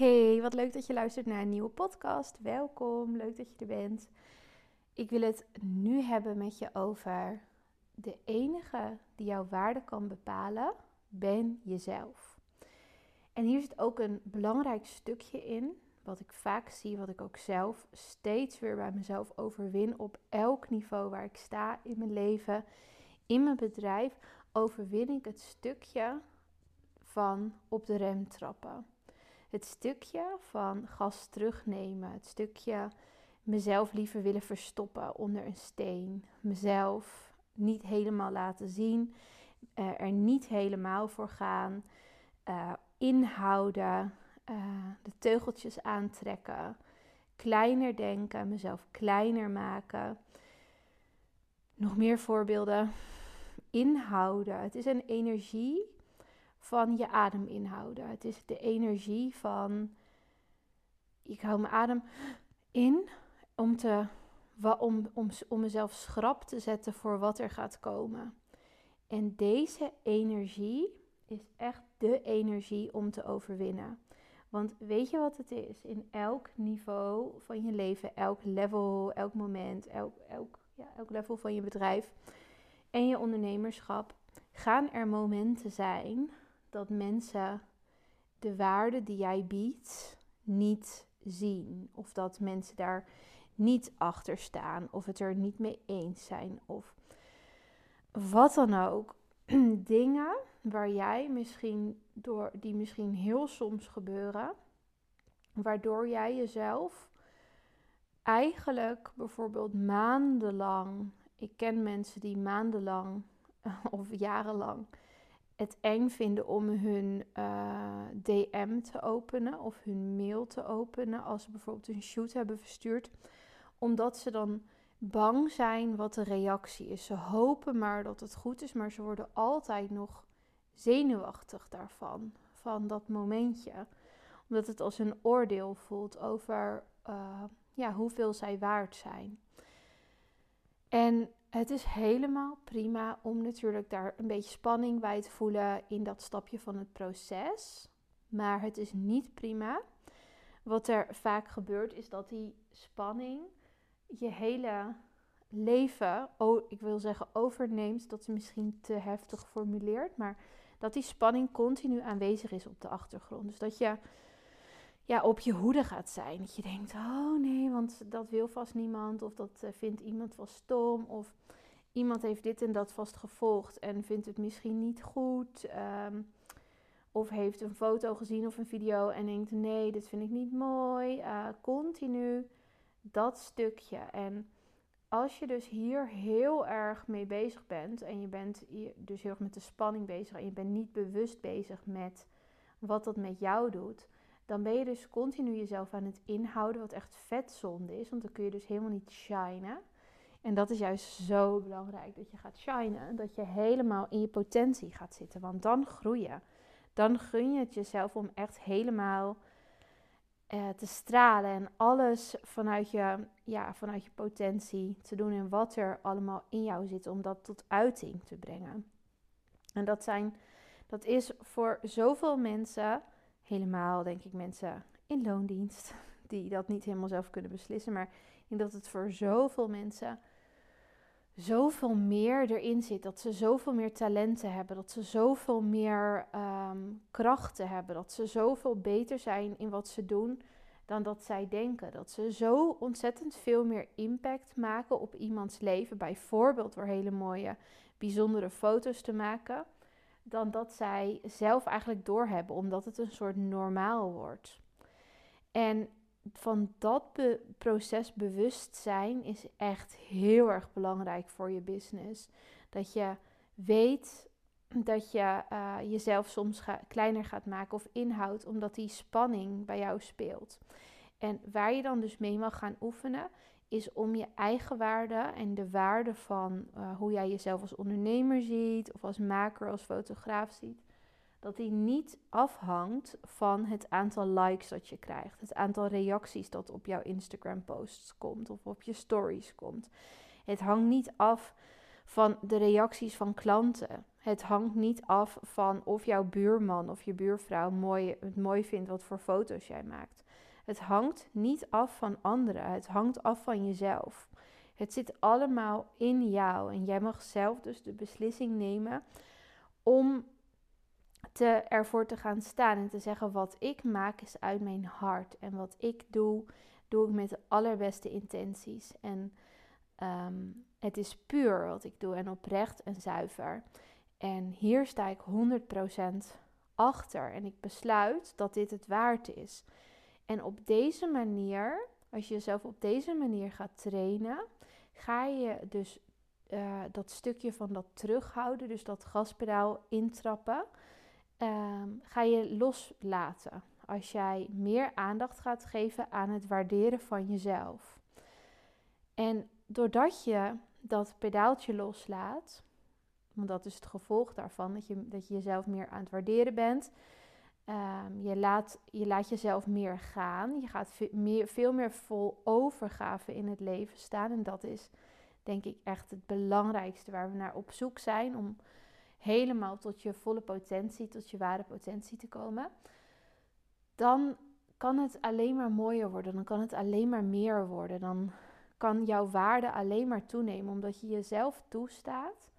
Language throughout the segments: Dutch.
Hey, wat leuk dat je luistert naar een nieuwe podcast. Welkom, leuk dat je er bent. Ik wil het nu hebben met je over de enige die jouw waarde kan bepalen, ben jezelf. En hier zit ook een belangrijk stukje in, wat ik vaak zie, wat ik ook zelf steeds weer bij mezelf overwin op elk niveau waar ik sta in mijn leven, in mijn bedrijf, overwin ik het stukje van op de rem trappen het stukje van gas terugnemen, het stukje mezelf liever willen verstoppen onder een steen, mezelf niet helemaal laten zien, uh, er niet helemaal voor gaan, uh, inhouden, uh, de teugeltjes aantrekken, kleiner denken, mezelf kleiner maken. Nog meer voorbeelden. Inhouden. Het is een energie van je adem inhouden. Het is de energie van ik hou mijn adem in om, te, om, om, om mezelf schrap te zetten voor wat er gaat komen. En deze energie is echt de energie om te overwinnen. Want weet je wat het is? In elk niveau van je leven, elk level, elk moment, elk, elk, ja, elk level van je bedrijf en je ondernemerschap gaan er momenten zijn dat mensen de waarde die jij biedt niet zien. Of dat mensen daar niet achter staan. Of het er niet mee eens zijn. Of wat dan ook. Dingen waar jij misschien door, die misschien heel soms gebeuren. Waardoor jij jezelf eigenlijk bijvoorbeeld maandenlang. Ik ken mensen die maandenlang of jarenlang het eng vinden om hun eh, DM te openen of hun mail te openen als ze bijvoorbeeld een shoot hebben verstuurd, omdat ze dan bang zijn wat de reactie is. Ze hopen maar dat het goed is, maar ze worden altijd nog zenuwachtig daarvan, van dat momentje, omdat het als een oordeel voelt over uh, ja, hoeveel zij waard zijn. En het is helemaal prima om natuurlijk daar een beetje spanning bij te voelen in dat stapje van het proces. Maar het is niet prima. Wat er vaak gebeurt is dat die spanning je hele leven, oh, ik wil zeggen overneemt, dat is misschien te heftig geformuleerd, maar dat die spanning continu aanwezig is op de achtergrond. Dus dat je ja, op je hoede gaat zijn. Dat je denkt, oh nee, want dat wil vast niemand. Of dat eh, vindt iemand vast stom. Of iemand heeft dit en dat vast gevolgd en vindt het misschien niet goed. Ehm, of heeft een foto gezien of een video en denkt, nee, dit vind ik niet mooi. Uh, continu dat stukje. En als je dus hier heel erg mee bezig bent en je bent dus heel erg met de spanning bezig en je bent niet bewust bezig met wat dat met jou doet, dan ben je dus continu jezelf aan het inhouden, wat echt vet zonde is, want dan kun je dus helemaal niet shinen. En dat is juist zo belangrijk, dat je gaat shinen, dat je helemaal in je potentie gaat zitten, want dan groei je. Dan gun je het jezelf om echt helemaal eh, te stralen en alles vanuit je, ja, vanuit je potentie te doen en wat er allemaal in jou zit, om dat tot uiting te brengen. En dat, zijn, dat is voor zoveel mensen helemaal, denk ik, mensen in loondienst die dat niet helemaal zelf kunnen beslissen. Maar ik denk dat het voor zoveel mensen zoveel meer erin zit. Dat ze zoveel meer talenten hebben. Dat ze zoveel meer um, krachten hebben. Dat ze zoveel beter zijn in wat ze doen dan dat zij denken. Dat ze zo ontzettend veel meer impact maken op iemands leven. Bijvoorbeeld door hele mooie, bijzondere foto's te maken dan dat zij zelf eigenlijk doorhebben, omdat het een soort normaal wordt. En van dat proces bewust zijn is echt heel erg belangrijk voor je business. Dat je weet dat je uh, jezelf soms kleiner gaat maken of inhoudt, omdat die spanning bij jou speelt. En waar je dan dus mee mag gaan oefenen, is om je eigen waarde en de waarde van uh, hoe jij jezelf als ondernemer ziet, of als maker, als fotograaf ziet, dat die niet afhangt van het aantal likes dat je krijgt, het aantal reacties dat op jouw Instagram posts komt of op je stories komt. Het hangt niet af van de reacties van klanten. Het hangt niet af van of jouw buurman of je buurvrouw mooi, het mooi vindt wat voor foto's jij maakt. Het hangt niet af van anderen. Het hangt af van jezelf. Het zit allemaal in jou. En jij mag zelf dus de beslissing nemen om te, ervoor te gaan staan en te zeggen: wat ik maak is uit mijn hart. En wat ik doe, doe ik met de allerbeste intenties. En ehm, het is puur wat ik doe en oprecht en zuiver. En hier sta ik 100% achter. En ik besluit dat dit het waard is. En op deze manier, als je jezelf op deze manier gaat trainen, ga je dus uh, dat stukje van dat terughouden, dus dat gaspedaal intrappen, uh, ga je loslaten. Als jij meer aandacht gaat geven aan het waarderen van jezelf. En doordat je dat pedaaltje loslaat, want dat is het gevolg daarvan, dat je, dat je jezelf meer aan het waarderen bent. Um, je, laat, je laat jezelf meer gaan. Je gaat veel meer, veel meer vol overgave in het leven staan. En dat is denk ik echt het belangrijkste waar we naar op zoek zijn. Om helemaal tot je volle potentie, tot je ware potentie te komen. Dan kan het alleen maar mooier worden. Dan kan het alleen maar meer worden. Dan kan jouw waarde alleen maar toenemen. Omdat je jezelf toestaat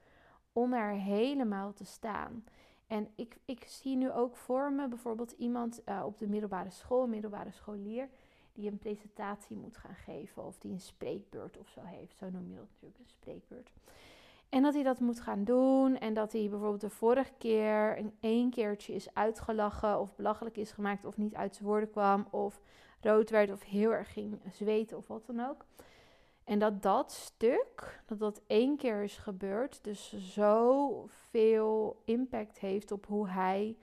om er helemaal te staan. En ik, ik zie nu ook voor me bijvoorbeeld iemand uh, op de middelbare school, middelbare scholier, die een presentatie moet gaan geven of die een spreekbeurt of zo heeft. Zo noem je dat natuurlijk, een spreekbeurt. En dat hij dat moet gaan doen en dat hij bijvoorbeeld de vorige keer een één keertje is uitgelachen of belachelijk is gemaakt of niet uit zijn woorden kwam of rood werd of heel erg ging zweten of wat dan ook. En dat dat stuk, dat dat één keer is gebeurd, dus zoveel impact heeft op hoe hij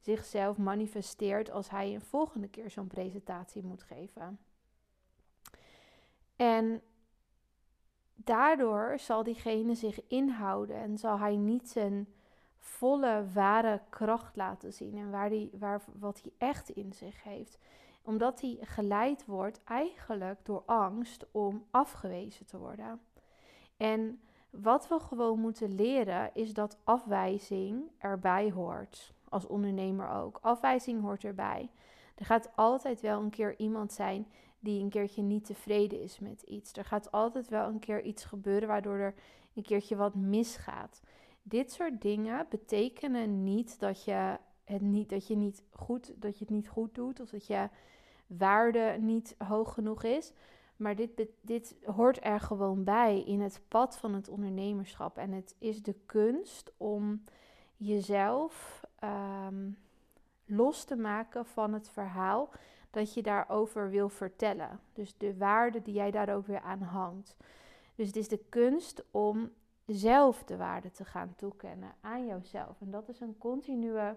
zichzelf manifesteert als hij een volgende keer zo'n presentatie moet geven. En daardoor zal diegene zich inhouden en zal hij niet zijn volle, ware kracht laten zien en waar die, waar, wat hij echt in zich heeft omdat hij geleid wordt eigenlijk door angst om afgewezen te worden. En wat we gewoon moeten leren is dat afwijzing erbij hoort. Als ondernemer ook. Afwijzing hoort erbij. Er gaat altijd wel een keer iemand zijn die een keertje niet tevreden is met iets. Er gaat altijd wel een keer iets gebeuren waardoor er een keertje wat misgaat. Dit soort dingen betekenen niet dat je het niet, dat je niet goed, dat je het niet goed doet of dat je waarde niet hoog genoeg is. Maar dit, dit hoort er gewoon bij in het pad van het ondernemerschap. En het is de kunst om jezelf ehm, los te maken van het verhaal dat je daarover wil vertellen. Dus de waarde die jij daar ook weer aan hangt. Dus het is de kunst om zelf de waarde te gaan toekennen aan jouzelf. En dat is een continue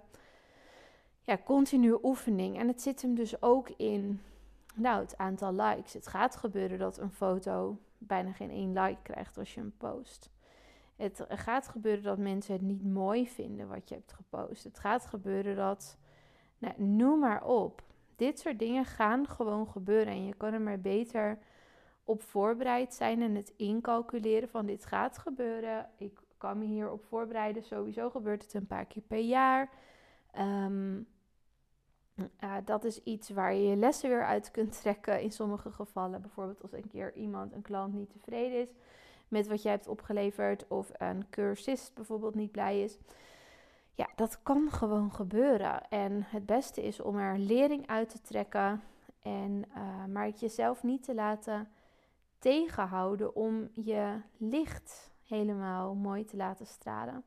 ja, continue oefening. En het zit hem dus ook in nou, het aantal likes. Het gaat gebeuren dat een foto bijna geen één like krijgt als je hem post. Het gaat gebeuren dat mensen het niet mooi vinden wat je hebt gepost. Het gaat gebeuren dat, nou, noem maar op. Dit soort dingen gaan gewoon gebeuren en je kan er maar beter op voorbereid zijn en het incalculeren van dit gaat gebeuren. Ik kan me hierop voorbereiden. Sowieso gebeurt het een paar keer per jaar. Um, uh, dat is iets waar je je lessen weer uit kunt trekken in sommige gevallen. Bijvoorbeeld als een keer iemand, een klant, niet tevreden is met wat jij hebt opgeleverd. Of een cursist bijvoorbeeld niet blij is. Ja, dat kan gewoon gebeuren. En het beste is om er lering uit te trekken. En, uh, maar het jezelf niet te laten tegenhouden om je licht helemaal mooi te laten stralen.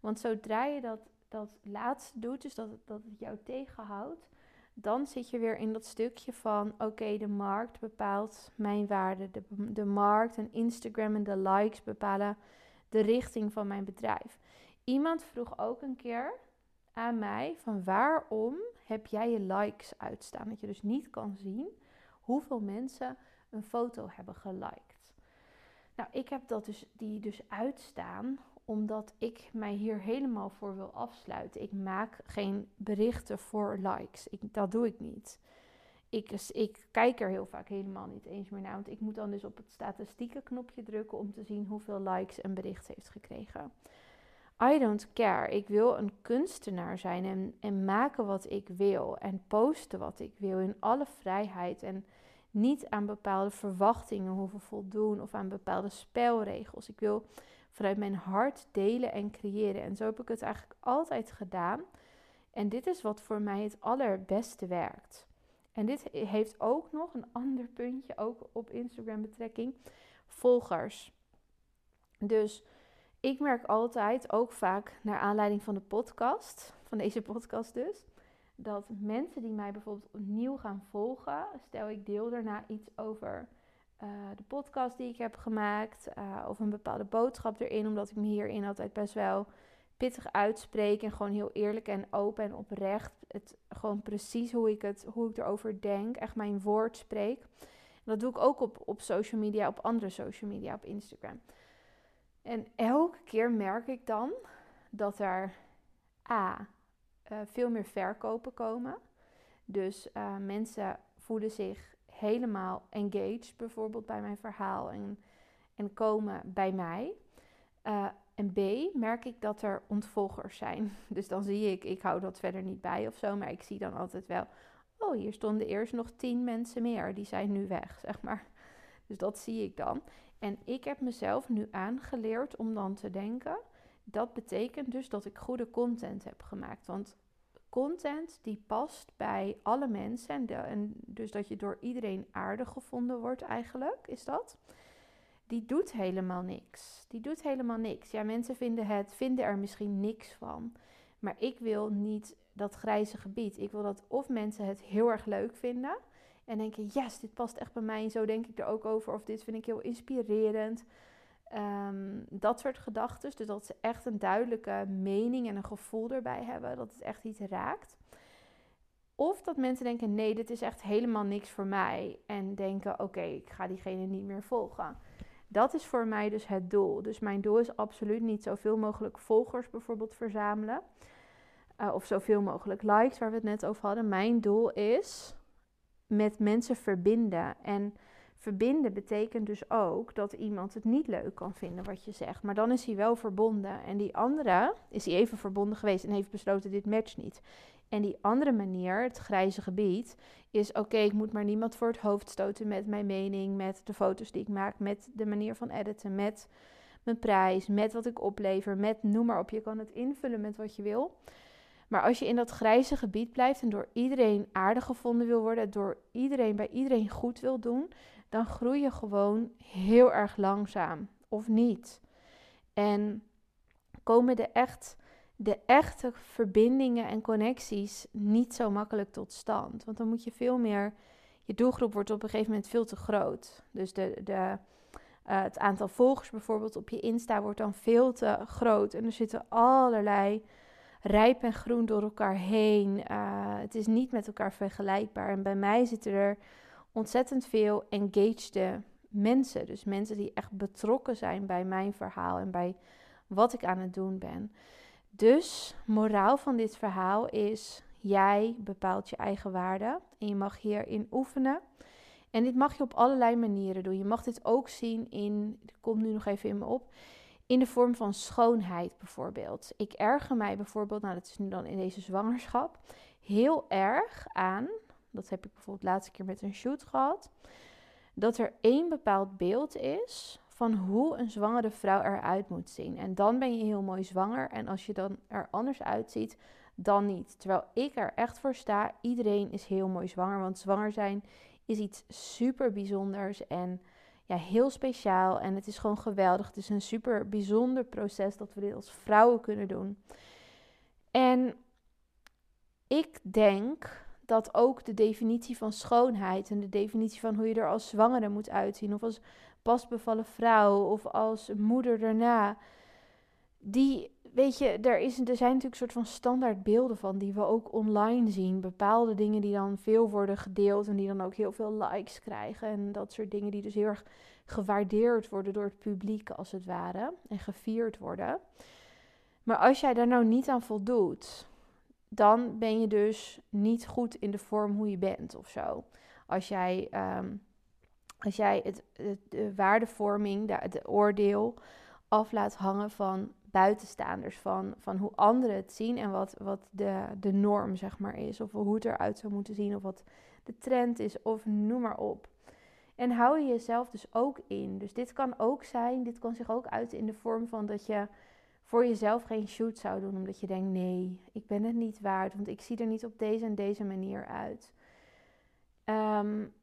Want zodra je dat dat laatste doet, dus dat, dat het jou tegenhoudt, dan zit je weer in dat stukje van: oké, de markt bepaalt mijn waarde. De, de markt en Instagram en de likes bepalen de richting van mijn bedrijf. Iemand vroeg ook een keer aan mij: van waarom heb jij je likes uitstaan? Dat je dus niet kan zien hoeveel mensen een foto hebben geliked. Nou, ik heb dat dus, die dus uitstaan omdat ik mij hier helemaal voor wil afsluiten. Ik maak geen berichten voor likes. Ik, dat doe ik niet. Ik, ik kijk er heel vaak helemaal niet eens meer naar. Want ik moet dan dus op het statistieken knopje drukken om te zien hoeveel likes een bericht heeft gekregen. I don't care. Ik wil een kunstenaar zijn en, en maken wat ik wil en posten wat ik wil in alle vrijheid en niet aan bepaalde verwachtingen hoeven voldoen of aan bepaalde spelregels. Ik wil vanuit mijn hart delen en creëren. En zo heb ik het eigenlijk altijd gedaan. En dit is wat voor mij het allerbeste werkt. En dit heeft ook nog een ander puntje, ook op Instagram betrekking, volgers. Dus ik merk altijd, ook vaak naar aanleiding van de podcast, van deze podcast dus, dat mensen die mij bijvoorbeeld opnieuw gaan volgen, stel ik deel daarna iets over uh, de podcast die ik heb gemaakt, uh, of een bepaalde boodschap erin, omdat ik me hierin altijd best wel pittig uitspreek en gewoon heel eerlijk en open en oprecht, het gewoon precies hoe ik het, hoe ik erover denk, echt mijn woord spreek. En dat doe ik ook op, op social media, op andere social media, op Instagram. En elke keer merk ik dan dat er A. Uh, veel meer verkopen komen. Dus mensen voelen zich helemaal engaged, bijvoorbeeld bij mijn verhaal, en, en komen bij mij. Uh, en B, merk ik dat er ontvolgers zijn. Dus dan zie ik, ik hou dat verder niet bij of zo, maar ik zie dan altijd wel, oh, hier stonden eerst nog tien mensen meer, die zijn nu weg, zeg maar. Dus dat zie ik dan. En ik heb mezelf nu aangeleerd om dan te denken, dat betekent dus dat ik goede content heb gemaakt. Want content die past bij alle mensen en, dus dat je door iedereen aardig gevonden wordt eigenlijk, is dat. Die doet helemaal niks. Die doet helemaal niks. Ja, mensen vinden het, vinden er misschien niks van. Maar ik wil niet dat grijze gebied. Ik wil dat of mensen het heel erg leuk vinden en denken, yes, dit past echt bij mij. En zo denk ik er ook over. Of dit vind ik heel inspirerend. Ehm, dat soort gedachten. Dus dat ze echt een duidelijke mening en een gevoel erbij hebben. Dat het echt iets raakt. Of dat mensen denken: nee, dit is echt helemaal niks voor mij. En denken: oké, ik ga diegene niet meer volgen. Dat is voor mij dus het doel. Dus mijn doel is absoluut niet zoveel mogelijk volgers bijvoorbeeld verzamelen. Uh, of zoveel mogelijk likes, waar we het net over hadden. Mijn doel is met mensen verbinden. En verbinden betekent dus ook dat iemand het niet leuk kan vinden wat je zegt. Maar dan is hij wel verbonden. En die andere is hij even verbonden geweest en heeft besloten dit matcht niet. En die andere manier, het grijze gebied, is oké, ik moet maar niemand voor het hoofd stoten met mijn mening, met de foto's die ik maak, met de manier van editen, met mijn prijs, met wat ik oplever, met noem maar op. Je kan het invullen met wat je wil. Maar als je in dat grijze gebied blijft en door iedereen aardig gevonden wil worden, door iedereen bij iedereen goed wil doen, dan groei je gewoon heel erg langzaam of niet. En komen de, echt, de echte verbindingen en connecties niet zo makkelijk tot stand. Want dan moet je veel meer, je doelgroep wordt op een gegeven moment veel te groot. Dus de, de, uh, het aantal volgers bijvoorbeeld op je Insta wordt dan veel te groot. En er zitten allerlei rijp en groen door elkaar heen. Uh, het is niet met elkaar vergelijkbaar. En bij mij zitten er ontzettend veel engaged mensen. Dus mensen die echt betrokken zijn bij mijn verhaal en bij wat ik aan het doen ben. Dus, moraal van dit verhaal is: jij bepaalt je eigen waarde en je mag hierin oefenen. En dit mag je op allerlei manieren doen. Je mag dit ook zien in, komt nu nog even in me op, in de vorm van schoonheid bijvoorbeeld. Ik erger mij bijvoorbeeld, nou dat is nu dan in deze zwangerschap, heel erg aan, dat heb ik bijvoorbeeld laatste keer met een shoot gehad, dat er één bepaald beeld is van hoe een zwangere vrouw eruit moet zien. En dan ben je heel mooi zwanger en als je dan er anders uitziet, dan niet. Terwijl ik er echt voor sta, iedereen is heel mooi zwanger, want zwanger zijn is iets super bijzonders en ja, heel speciaal en het is gewoon geweldig. Het is een super bijzonder proces dat we dit als vrouwen kunnen doen. En ik denk dat ook de definitie van schoonheid en de definitie van hoe je er als zwangere moet uitzien, of als pasbevallen vrouw of als moeder daarna, die weet je, er, is, er zijn natuurlijk soort van standaard beelden van die we ook online zien. Bepaalde dingen die dan veel worden gedeeld en die dan ook heel veel likes krijgen. En dat soort dingen die dus heel erg gewaardeerd worden door het publiek, als het ware. En gevierd worden. Maar als jij daar nou niet aan voldoet, dan ben je dus niet goed in de vorm hoe je bent of zo. Als jij, um, als jij het, de waardevorming, de, het oordeel af laat hangen van buitenstaanders, van, van hoe anderen het zien en wat, wat de, de norm zeg maar is. Of hoe het eruit zou moeten zien, of wat de trend is, of noem maar op. En hou je jezelf dus ook in. Dus dit kan ook zijn, dit kan zich ook uiten in de vorm van dat je voor jezelf geen shoot zou doen, omdat je denkt: nee, ik ben het niet waard, want ik zie er niet op deze en deze manier uit. Um,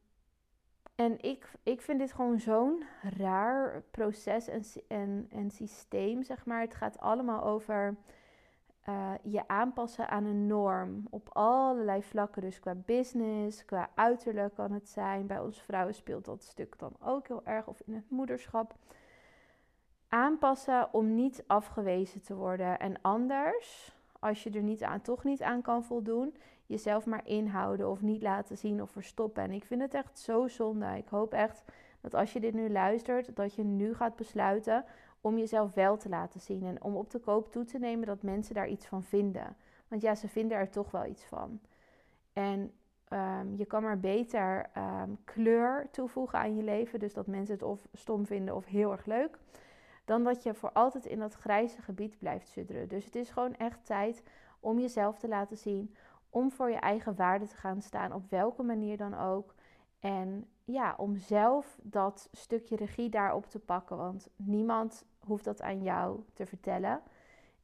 en ik, ik vind dit gewoon zo'n raar proces en, en, en systeem, zeg maar. Het gaat allemaal over uh, je aanpassen aan een norm op allerlei vlakken. Dus qua business, qua uiterlijk kan het zijn. Bij ons vrouwen speelt dat stuk dan ook heel erg, of in het moederschap. Aanpassen om niet afgewezen te worden. En anders, als je er niet aan, toch niet aan kan voldoen, jezelf maar inhouden of niet laten zien of verstoppen. En ik vind het echt zo zonde. Ik hoop echt dat als je dit nu luistert, dat je nu gaat besluiten om jezelf wel te laten zien. En om op de koop toe te nemen dat mensen daar iets van vinden. Want ja, ze vinden er toch wel iets van. En ehm, je kan maar beter ehm, kleur toevoegen aan je leven. Dus dat mensen het of stom vinden of heel erg leuk. Dan dat je voor altijd in dat grijze gebied blijft sudderen. Dus het is gewoon echt tijd om jezelf te laten zien om voor je eigen waarde te gaan staan, op welke manier dan ook. En ja, om zelf dat stukje regie daarop te pakken, want niemand hoeft dat aan jou te vertellen.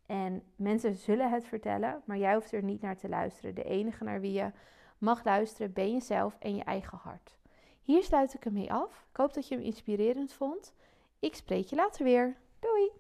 En mensen zullen het vertellen, maar jij hoeft er niet naar te luisteren. De enige naar wie je mag luisteren ben jezelf en je eigen hart. Hier sluit ik hem mee af. Ik hoop dat je hem inspirerend vond. Ik spreek je later weer. Doei!